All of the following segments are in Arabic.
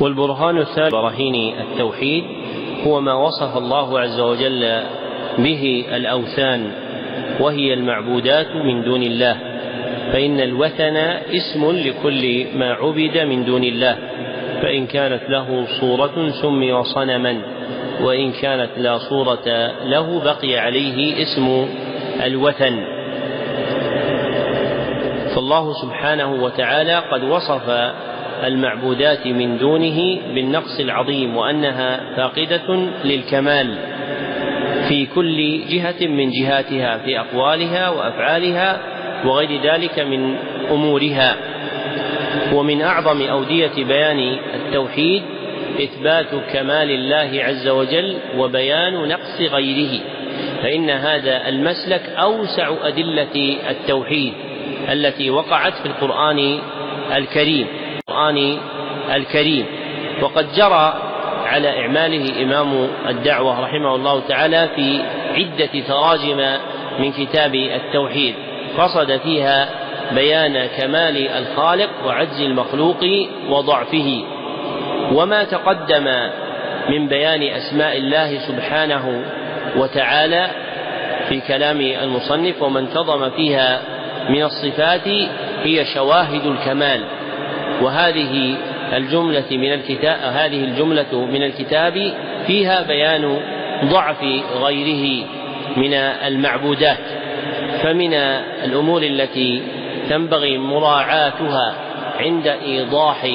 والبرهان الثالث براهين التوحيد هو ما وصف الله عز وجل به الأوثان وهي المعبودات من دون الله فإن الوثن اسم لكل ما عبد من دون الله فإن كانت له صورة سمي صنما وإن كانت لا صورة له بقي عليه اسم الوثن. فالله سبحانه وتعالى قد وصف المعبودات من دونه بالنقص العظيم وأنها فاقدة للكمال في كل جهة من جهاتها في أقوالها وأفعالها وغير ذلك من أمورها. ومن أعظم أودية بيان التوحيد إثبات كمال الله عز وجل وبيان نقص غيره فإن هذا المسلك أوسع أدلة التوحيد التي وقعت في القرآن الكريم. القرآن الكريم. وقد جرى على إعماله إمام الدعوة رحمه الله تعالى في عدة تراجم من كتاب التوحيد. قصد فيها بيان كمال الخالق وعجز المخلوق وضعفه. وما تقدم من بيان أسماء الله سبحانه وتعالى في كلام المصنف وما انتظم فيها من الصفات هي شواهد الكمال. وهذه الجملة من الكتاب هذه الجملة من الكتاب فيها بيان ضعف غيره من المعبودات فمن الأمور التي تنبغي مراعاتها عند إيضاح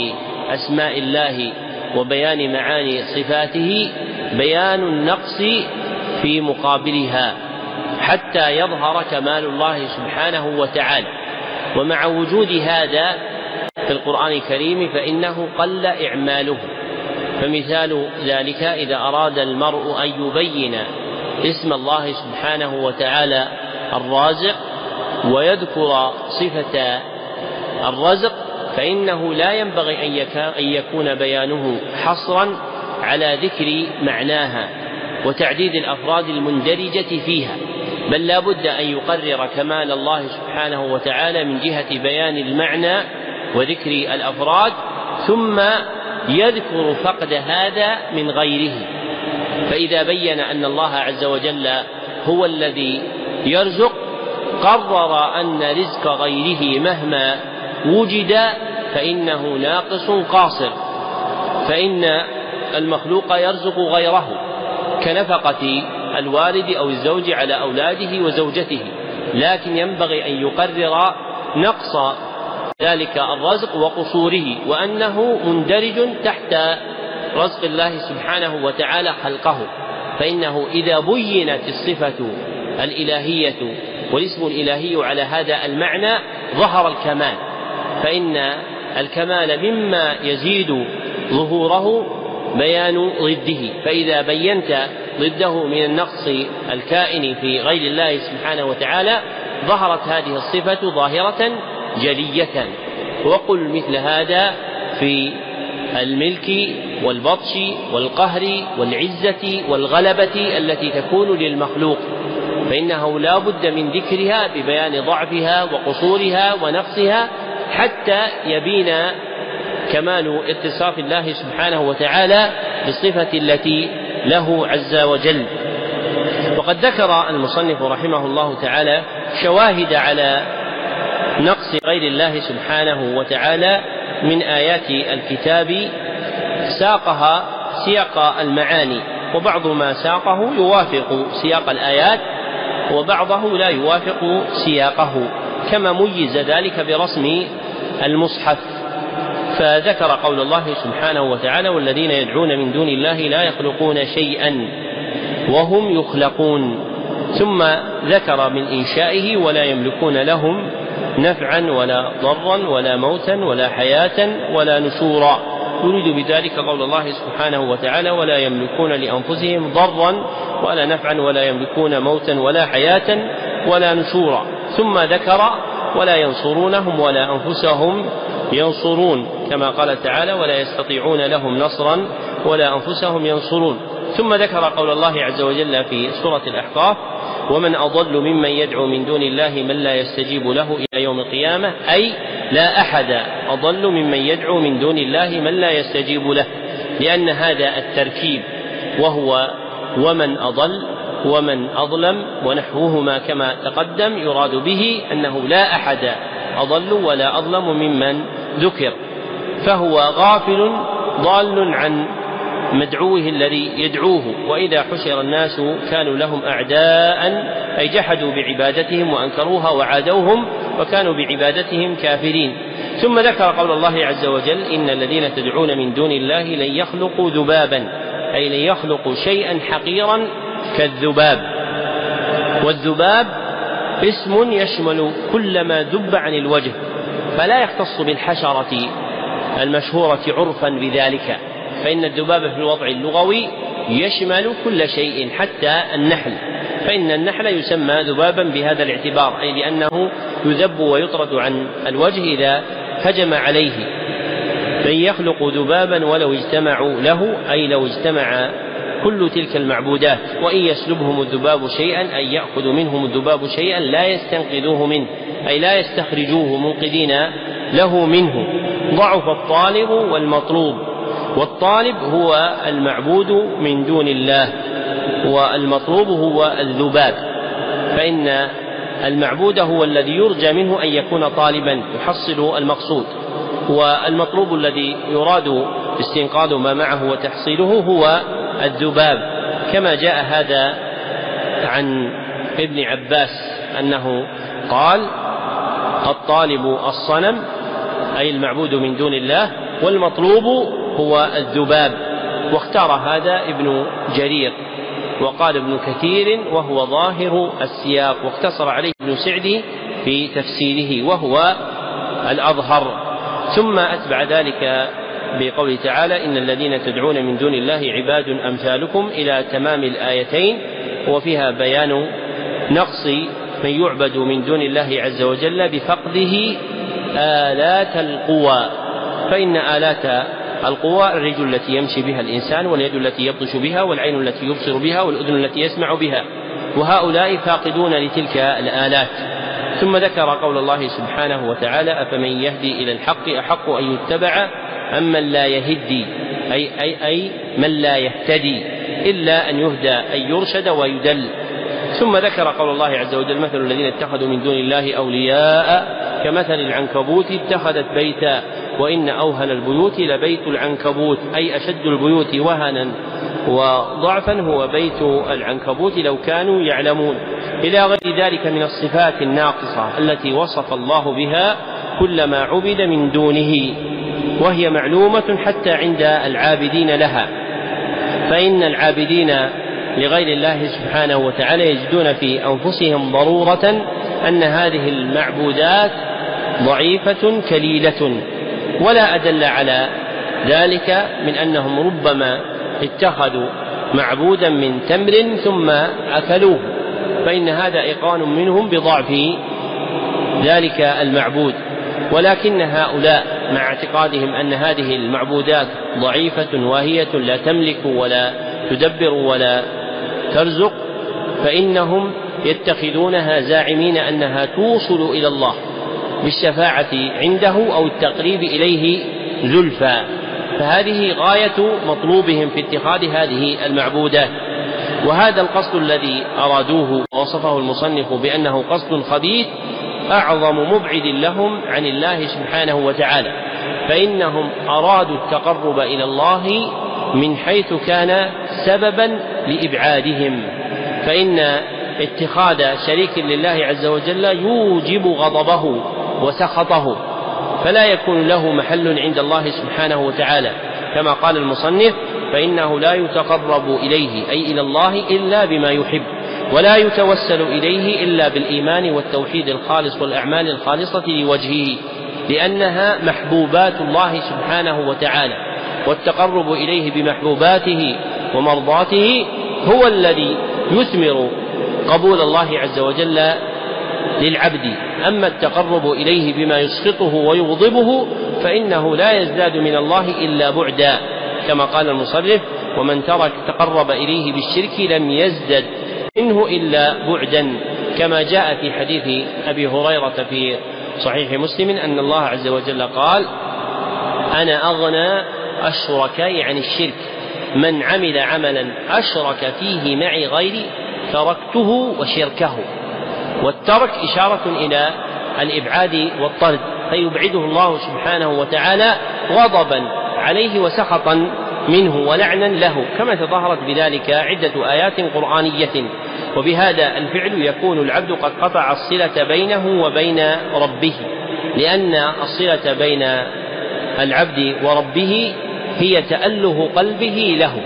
أسماء الله وبيان معاني صفاته بيان النقص في مقابلها حتى يظهر كمال الله سبحانه وتعالى. ومع وجود هذا في القرآن الكريم فإنه قل إعماله. فمثال ذلك إذا أراد المرء أن يبين اسم الله سبحانه وتعالى الرازق ويذكر صفة الرزق فإنه لا ينبغي أن يكون بيانه حصرا على ذكر معناها وتعديد الأفراد المندرجة فيها. بل لا بد أن يقرر كمال الله سبحانه وتعالى من جهة بيان المعنى وذكر الأفراد ثم يذكر فقد هذا من غيره. فإذا بين أن الله عز وجل هو الذي يرزق قرر أن رزق غيره مهما وجد فإنه ناقص قاصر. فإن المخلوق يرزق غيره كنفقة الوالد أو الزوج على أولاده وزوجته. لكن ينبغي أن يقرر نقص ذلك الرزق وقصوره وأنه مندرج تحت رزق الله سبحانه وتعالى خلقه. فإنه إذا بينت الصفة الإلهية والاسم الإلهي على هذا المعنى ظهر الكمال. فإن الكمال مما يزيد ظهوره بيان ضده. فإذا بينت ضده من النقص الكائن في غير الله سبحانه وتعالى ظهرت هذه الصفة ظاهرة جلية. وقل مثل هذا في الملك والبطش والقهر والعزة والغلبة التي تكون للمخلوق فإنه لا بد من ذكرها ببيان ضعفها وقصورها ونقصها حتى يبين كمال اتصاف الله سبحانه وتعالى بالصفة التي له عز وجل. وقد ذكر المصنف رحمه الله تعالى شواهد على نقص غير الله سبحانه وتعالى من آيات الكتاب ساقها سياق المعاني وبعض ما ساقه يوافق سياق الآيات وبعضه لا يوافق سياقه كما ميز ذلك برسم المصحف. فذكر قول الله سبحانه وتعالى والذين يدعون من دون الله لا يخلقون شيئا وهم يخلقون ثم ذكر من إنشائه ولا يملكون لهم نفعا ولا ضرا ولا موتا ولا حياة ولا نشورا. يريد بذلك قول الله سبحانه وتعالى ولا يملكون لأنفسهم ضرا ولا نفعا ولا يملكون موتا ولا حياة ولا نشورا. ثم ذكر ولا ينصرونهم ولا أنفسهم ينصرون. كما قال تعالى ولا يستطيعون لهم نصرا ولا أنفسهم ينصرون. ثم ذكر قول الله عز وجل في سورة الأحقاف ومن أضل ممن يدعو من دون الله من لا يستجيب له إلى يوم القيامة أي لا أحد أضل ممن يدعو من دون الله من لا يستجيب له لأن هذا التركيب وهو ومن أضل ومن أظلم ونحوهما كما تقدم يراد به أنه لا أحد أضل ولا أظلم ممن ذكر فهو غافل ضال عن مدعوه الذي يدعوه وإذا حشر الناس كانوا لهم أعداء أي جحدوا بعبادتهم وأنكروها وعادوهم وكانوا بعبادتهم كافرين. ثم ذكر قول الله عز وجل إن الذين تدعون من دون الله لن يخلقوا ذبابا أي لن يخلقوا شيئا حقيرا كالذباب. والذباب اسم يشمل كل ما ذب عن الوجه فلا يختص بالحشرة المشهورة عرفا بذلك. فإن الذباب في الوضع اللغوي يشمل كل شيء حتى النحل. فإن النحل يسمى ذبابا بهذا الاعتبار أي لأنه يذب ويطرد عن الوجه إذا هجم عليه. فإن يخلق ذبابا ولو اجتمعوا له أي لو اجتمع كل تلك المعبودات وإن يسلبهم الذباب شيئا أي يأخذ منهم الذباب شيئا لا يستنقذوه منه أي لا يستخرجوه منقذين له منه. ضعف الطالب والمطلوب. والطالب هو المعبود من دون الله والمطلوب هو الذباب. فإن المعبود هو الذي يرجى منه أن يكون طالبا يحصل المقصود. والمطلوب الذي يراد استنقاذ ما معه وتحصيله هو الذباب. كما جاء هذا عن ابن عباس أنه قال الطالب الصنم أي المعبود من دون الله والمطلوب هو الذباب واختار هذا ابن جرير وقال ابن كثير وهو ظاهر السياق واقتصر عليه ابن سعدي في تفسيره وهو الأظهر. ثم أتبع ذلك بقوله تعالى إن الذين تدعون من دون الله عباد أمثالكم إلى تمام الآيتين وفيها بيان نقص من يعبد من دون الله عز وجل بفقده آلات القوى فإن آلات القوى الرجل التي يمشي بها الإنسان واليد التي يبطش بها والعين التي يبصر بها والأذن التي يسمع بها. وهؤلاء فاقدون لتلك الآلات. ثم ذكر قول الله سبحانه وتعالى أفمن يهدي إلى الحق أحق أن يتبع أم من لا يهدي؟ أي, أي, أي من لا يهتدي؟ إلا أن يهدى أن يرشد ويدل. ثم ذكر قول الله عز وجل مثل الذين اتخذوا من دون الله أولياء كمثل العنكبوت اتخذت بيتا. وإن أوهن البيوت لبيت العنكبوت أي أشد البيوت وهنا وضعفا هو بيت العنكبوت لو كانوا يعلمون. إلى غير ذلك من الصفات الناقصة التي وصف الله بها كل ما عبد من دونه وهي معلومة حتى عند العابدين لها. فإن العابدين لغير الله سبحانه وتعالى يجدون في أنفسهم ضرورة أن هذه المعبودات ضعيفة كليلة. ولا أدل على ذلك من أنهم ربما اتخذوا معبودا من تمر ثم أكلوه فإن هذا إيقان منهم بضعف ذلك المعبود. ولكن هؤلاء مع اعتقادهم أن هذه المعبودات ضعيفة واهية لا تملك ولا تدبر ولا ترزق فإنهم يتخذونها زاعمين أنها توصل إلى الله. بالشفاعة عنده أو التقريب إليه زلفى. فهذه غاية مطلوبهم في اتخاذ هذه المعبودات وهذا القصد الذي أرادوه ووصفه المصنف بأنه قصد خبيث أعظم مبعد لهم عن الله سبحانه وتعالى. فإنهم أرادوا التقرب إلى الله من حيث كان سببا لإبعادهم. فإن اتخاذ شريك لله عز وجل يوجب غضبه. وسخطه فلا يكون له محل عند الله سبحانه وتعالى. كما قال المصنف فإنه لا يتقرب إليه أي إلى الله إلا بما يحب ولا يتوسل إليه إلا بالإيمان والتوحيد الخالص والأعمال الخالصة لوجهه لأنها محبوبات الله سبحانه وتعالى. والتقرب إليه بمحبوباته ومرضاته هو الذي يثمر قبول الله عز وجل للعبد. أما التقرب إليه بما يسخطه ويغضبه فإنه لا يزداد من الله إلا بعدا. كما قال المصرف ومن ترك تقرب إليه بالشرك لم يزدد منه إلا بعدا. كما جاء في حديث أبي هريرة في صحيح مسلم أن الله عز وجل قال أنا أغنى الشركاء عن الشرك. من عمل عملا أشرك فيه معي غيري تركته وشركه. والترك إشارة إلى الإبعاد والطرد فيبعده الله سبحانه وتعالى غضبا عليه وسخطا منه ولعنا له كما تظاهرت بذلك عدة آيات قرآنية. وبهذا الفعل يكون العبد قد قطع الصلة بينه وبين ربه لأن الصلة بين العبد وربه هي تأله قلبه له.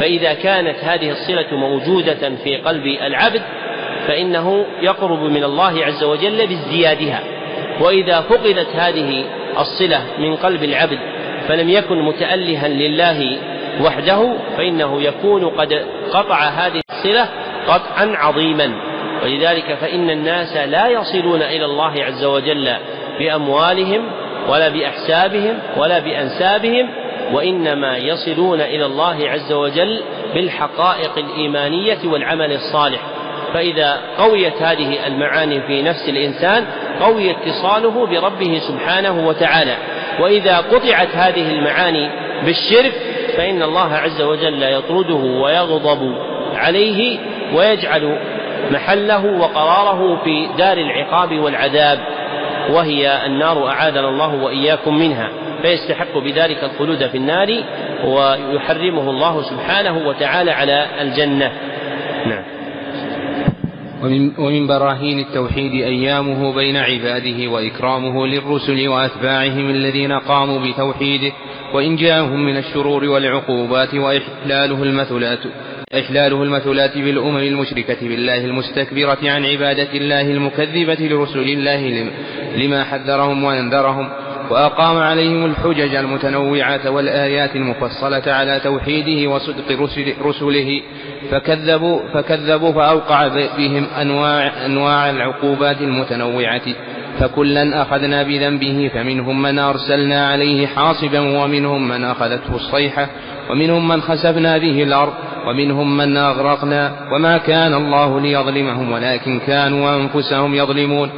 فإذا كانت هذه الصلة موجودة في قلب العبد فإنه يقرب من الله عز وجل بازديادها. وإذا فقدت هذه الصلة من قلب العبد فلم يكن متألها لله وحده فإنه يكون قد قطع هذه الصلة قطعا عظيما. ولذلك فإن الناس لا يصلون إلى الله عز وجل بأموالهم ولا بأحسابهم ولا بأنسابهم وإنما يصلون إلى الله عز وجل بالحقائق الإيمانية والعمل الصالح. فإذا قويت هذه المعاني في نفس الإنسان قوي اتصاله بربه سبحانه وتعالى. وإذا قطعت هذه المعاني بالشرك فإن الله عز وجل يطرده ويغضب عليه ويجعل محله وقراره في دار العقاب والعذاب وهي النار أعاذنا الله وإياكم منها. فيستحق بذلك الخلود في النار ويحرمه الله سبحانه وتعالى على الجنة. نعم. ومن, ومن براهين التوحيد أيامه بين عباده وإكرامه للرسل وأتباعهم الذين قاموا بتوحيده وإن جاءهم من الشرور والعقوبات وإحلاله المثلات إحلاله المثلات بالأمم المشركة بالله المستكبرة عن عبادة الله المكذبة لرسل الله لما حذرهم وأنذرهم وأقام عليهم الحجج المتنوعة والآيات المفصلة على توحيده وصدق رسل رسله فكذبوا فكذبوا فأوقع بهم أنواع أنواع العقوبات المتنوعة. فكلا أخذنا بذنبه فمنهم من أرسلنا عليه حاصبا ومنهم من أخذته الصيحة ومنهم من خسفنا به الأرض ومنهم من أغرقنا. وما كان الله ليظلمهم ولكن كانوا أنفسهم يظلمون.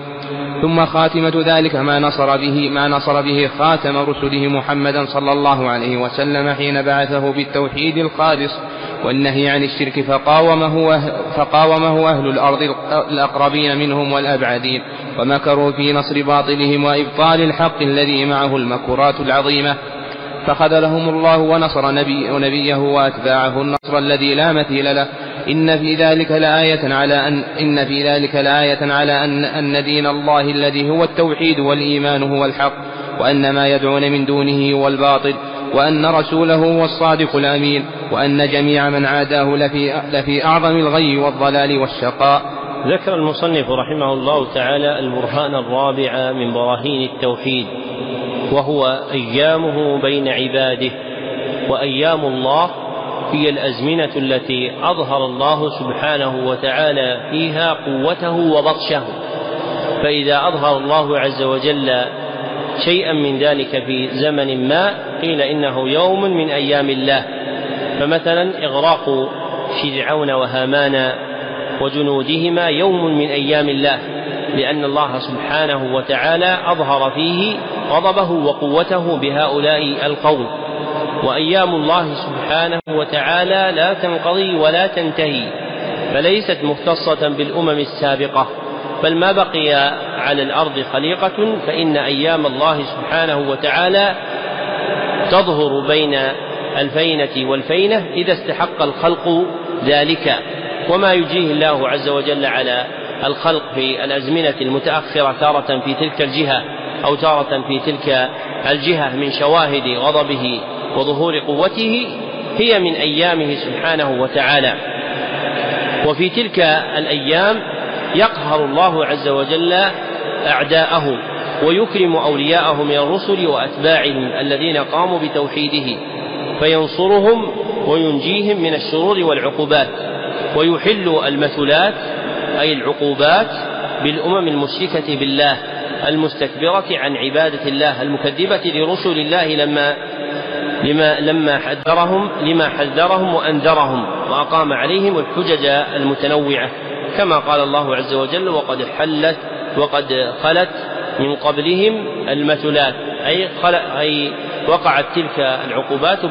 ثم خاتمة ذلك ما نصر به ما نصر به خاتم رسله محمدا صلى الله عليه وسلم حين بعثه بالتوحيد الخالص والنهي عن الشرك فقاومه فقاومه أهل الأرض الأقربين منهم والأبعدين ومكروا في نصر باطلهم وإبطال الحق الذي معه المكرات العظيمة فخذلهم الله ونصر نبي ونبيه وأتباعه النصر الذي لا مثيل له إن في ذلك لآية على أن إن في ذلك لآية على أن أن دين الله الذي هو التوحيد والإيمان هو الحق وأن ما يدعون من دونه هو الباطل وأن رسوله هو الصادق الأمين وأن جميع من عاداه لفي لفي أعظم الغي والضلال والشقاء. ذكر المصنف رحمه الله تعالى البرهان الرابع من براهين التوحيد وهو أيامه بين عباده وأيام الله هي الأزمنة التي أظهر الله سبحانه وتعالى فيها قوته وبطشه. فإذا أظهر الله عز وجل شيئا من ذلك في زمن ما قيل إنه يوم من أيام الله. فمثلا إغراق فرعون وهامان وجنودهما يوم من أيام الله لأن الله سبحانه وتعالى أظهر فيه غضبه وقوته بهؤلاء القوم. وأيام الله سبحانه وتعالى لا تنقضي ولا تنتهي فليست مختصة بالأمم السابقة بل ما بقي على الأرض خليقة فإن أيام الله سبحانه وتعالى تظهر بين الفينة والفينة إذا استحق الخلق ذلك. وما يجيه الله عز وجل على الخلق في الأزمنة المتأخرة تارة في تلك الجهة أو تارة في تلك الجهة من شواهد غضبه وظهور قوته هي من أيامه سبحانه وتعالى. وفي تلك الأيام يقهر الله عز وجل أعداءه ويكرم أولياءه من الرسل وأتباعهم الذين قاموا بتوحيده فينصرهم وينجيهم من الشرور والعقوبات ويحل المثلات أي العقوبات بالأمم المشركة بالله المستكبرة عن عبادة الله المكذبة لرسل الله لما لما لما حذرهم لما حذرهم وأنذرهم وأقام عليهم الحجج المتنوعة. كما قال الله عز وجل وقد حلت وقد خلت من قبلهم المثلات. أي, أي وقعت تلك العقوبات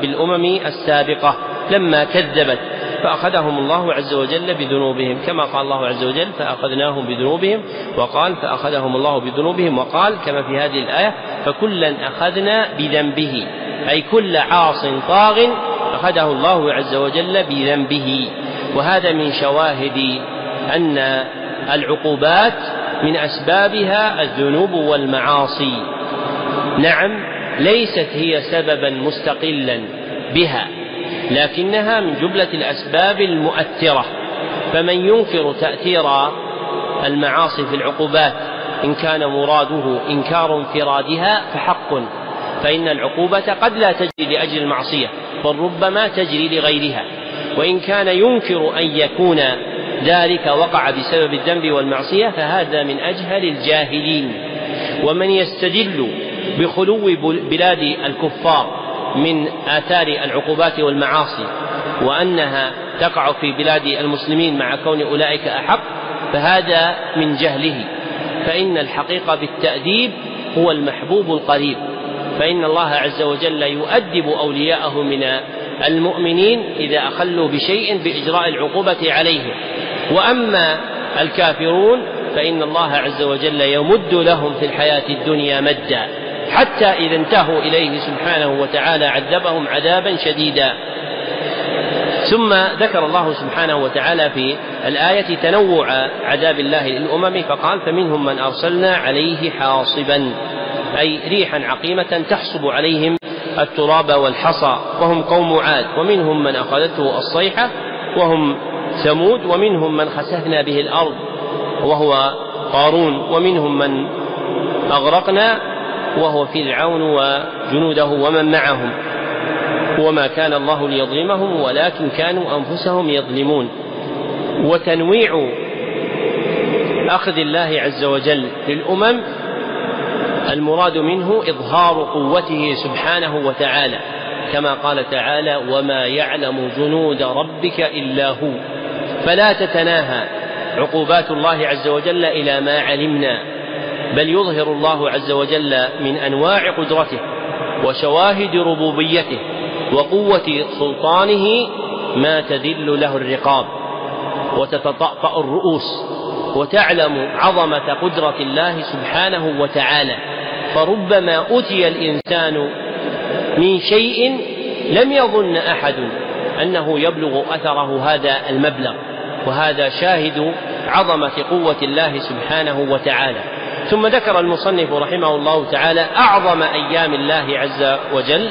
بالأمم السابقة. لما كذبت فأخذهم الله عز وجل بذنوبهم. كما قال الله عز وجل فأخذناهم بذنوبهم وقال فأخذهم الله بذنوبهم وقال كما في هذه الآية فكلا أخذنا بذنبه. أي كل عاص طاغ أخذه الله عز وجل بذنبه. وهذا من شواهد أن العقوبات من أسبابها الذنوب والمعاصي. نعم ليست هي سببا مستقلا بها لكنها من جملة الأسباب المؤثرة. فمن ينكر تأثير المعاصي في العقوبات إن كان مراده إنكار انفرادها فحق. فإن العقوبة قد لا تجري لأجل المعصية بل ربما تجري لغيرها. وإن كان ينكر أن يكون ذلك وقع بسبب الذنب والمعصية فهذا من أجهل الجاهلين. ومن يستدل بخلو بلاد الكفار من آثار العقوبات والمعاصي وأنها تقع في بلاد المسلمين مع كون أولئك أحق فهذا من جهله. فإن الحقيقة بالتأديب هو المحبوب القريب. فإن الله عز وجل يؤدب أولياءه من المؤمنين إذا أخلوا بشيء بإجراء العقوبة عليهم. وأما الكافرون فإن الله عز وجل يمد لهم في الحياة الدنيا مدا حتى إذا انتهوا إليه سبحانه وتعالى عذبهم عذابا شديدا. ثم ذكر الله سبحانه وتعالى في الآية تنوع عذاب الله للأمم فقال فمنهم من أرسلنا عليه حاصبا. أي ريحا عقيمة تحصب عليهم التراب والحصى وهم قوم عاد ومنهم من أخذته الصيحة وهم ثمود ومنهم من خسفنا به الأرض وهو قارون ومنهم من أغرقنا وهو فرعون وجنوده ومن معهم. وما كان الله ليظلمهم ولكن كانوا أنفسهم يظلمون. وتنويع أخذ الله عز وجل للأمم المراد منه إظهار قوته سبحانه وتعالى كما قال تعالى وما يعلم جنود ربك إلا هو فلا تتناهى عقوبات الله عز وجل إلى ما علمنا بل يظهر الله عز وجل من أنواع قدرته وشواهد ربوبيته وقوة سلطانه ما تذل له الرقاب وتتطأطأ الرؤوس وتعلم عظمة قدرة الله سبحانه وتعالى. فربما أتي الإنسان من شيء لم يظن أحد أنه يبلغ أثره هذا المبلغ وهذا شاهد عظمة قوة الله سبحانه وتعالى. ثم ذكر المصنف رحمه الله تعالى أعظم أيام الله عز وجل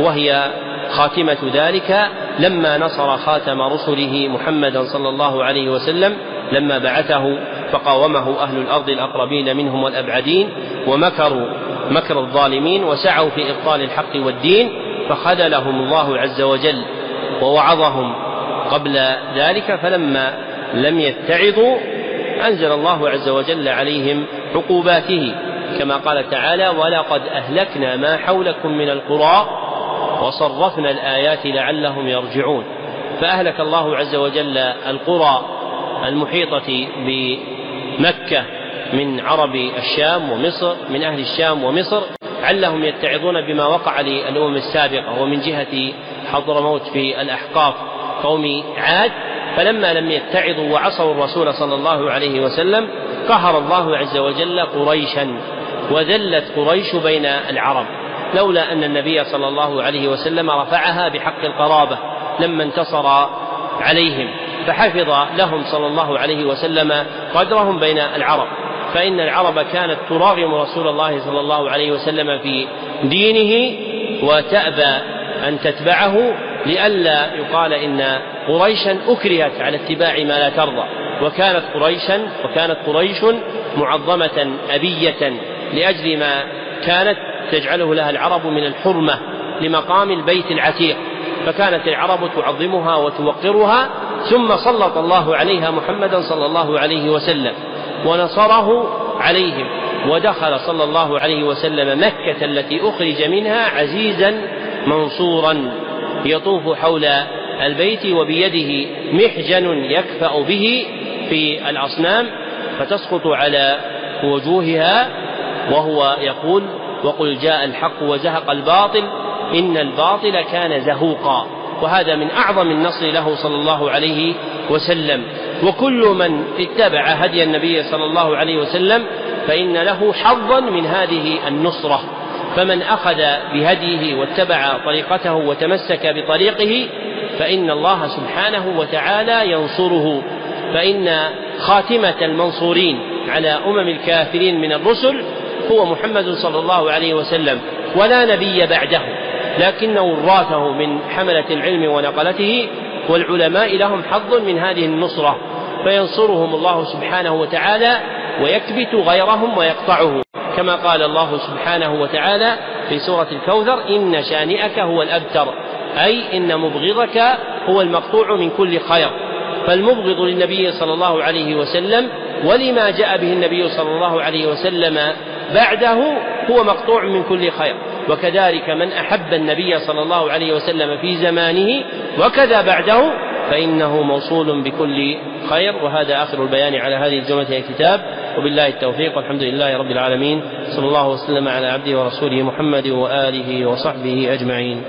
وهي خاتمة ذلك لما نصر خاتم رسله محمدا صلى الله عليه وسلم لما بعثه فقاومه أهل الأرض الأقربين منهم والأبعدين ومكروا مكر الظالمين وسعوا في إبطال الحق والدين فخذلهم الله عز وجل ووعظهم قبل ذلك فلما لم يتعظوا أنزل الله عز وجل عليهم عقوباته كما قال تعالى ولقد أهلكنا ما حولكم من القرى وصرفنا الآيات لعلهم يرجعون فأهلك الله عز وجل القرى المحيطة بمكة من عرب الشام ومصر من أهل الشام ومصر علهم يتعظون بما وقع للأمم السابقة ومن جهة حضرموت في الأحقاف قوم عاد فلما لم يتعظوا وعصوا الرسول صلى الله عليه وسلم قهر الله عز وجل قريشا وذلت قريش بين العرب. لولا أن النبي صلى الله عليه وسلم رفعها بحق القرابة لما انتصر عليهم فحفظ لهم صلى الله عليه وسلم قدرهم بين العرب فإن العرب كانت تراغم رسول الله صلى الله عليه وسلم في دينه وتأبى أن تتبعه لئلا يقال إن قريشا أكرهت على اتباع ما لا ترضى وكانت قريشا وكانت قريش معظمة أبية لأجل ما كانت تجعله لها العرب من الحرمة لمقام البيت العتيق. فكانت العرب تعظمها وتوقرها ثم سلط الله عليها محمدا صلى الله عليه وسلم ونصره عليهم ودخل صلى الله عليه وسلم مكة التي أخرج منها عزيزا منصورا يطوف حول البيت وبيده محجن يكفأ به في الأصنام فتسقط على وجوهها وهو يقول وقل جاء الحق وزهق الباطل إن الباطل كان زهوقا وهذا من أعظم النصر له صلى الله عليه وسلم. وكل من اتبع هدي النبي صلى الله عليه وسلم فإن له حظا من هذه النصرة. فمن أخذ بهديه واتبع طريقته وتمسك بطريقه فإن الله سبحانه وتعالى ينصره. فإن خاتمة المنصورين على أمم الكافرين من الرسل هو محمد صلى الله عليه وسلم ولا نبي بعده. لكن وراثه من حملة العلم ونقلته والعلماء لهم حظ من هذه النصرة فينصرهم الله سبحانه وتعالى ويكبت غيرهم ويقطعه. كما قال الله سبحانه وتعالى في سورة الكوثر إن شانئك هو الأبتر أي إن مبغضك هو المقطوع من كل خير. فالمبغض للنبي صلى الله عليه وسلم ولما جاء به النبي صلى الله عليه وسلم بعده هو مقطوع من كل خير. وكذلك من أحب النبي صلى الله عليه وسلم في زمانه وكذا بعده فإنه موصول بكل خير. وهذا آخر البيان على هذه الجملة الكتاب. وبالله التوفيق. والحمد لله رب العالمين. صلى الله وسلم على عبده ورسوله محمد وآله وصحبه أجمعين.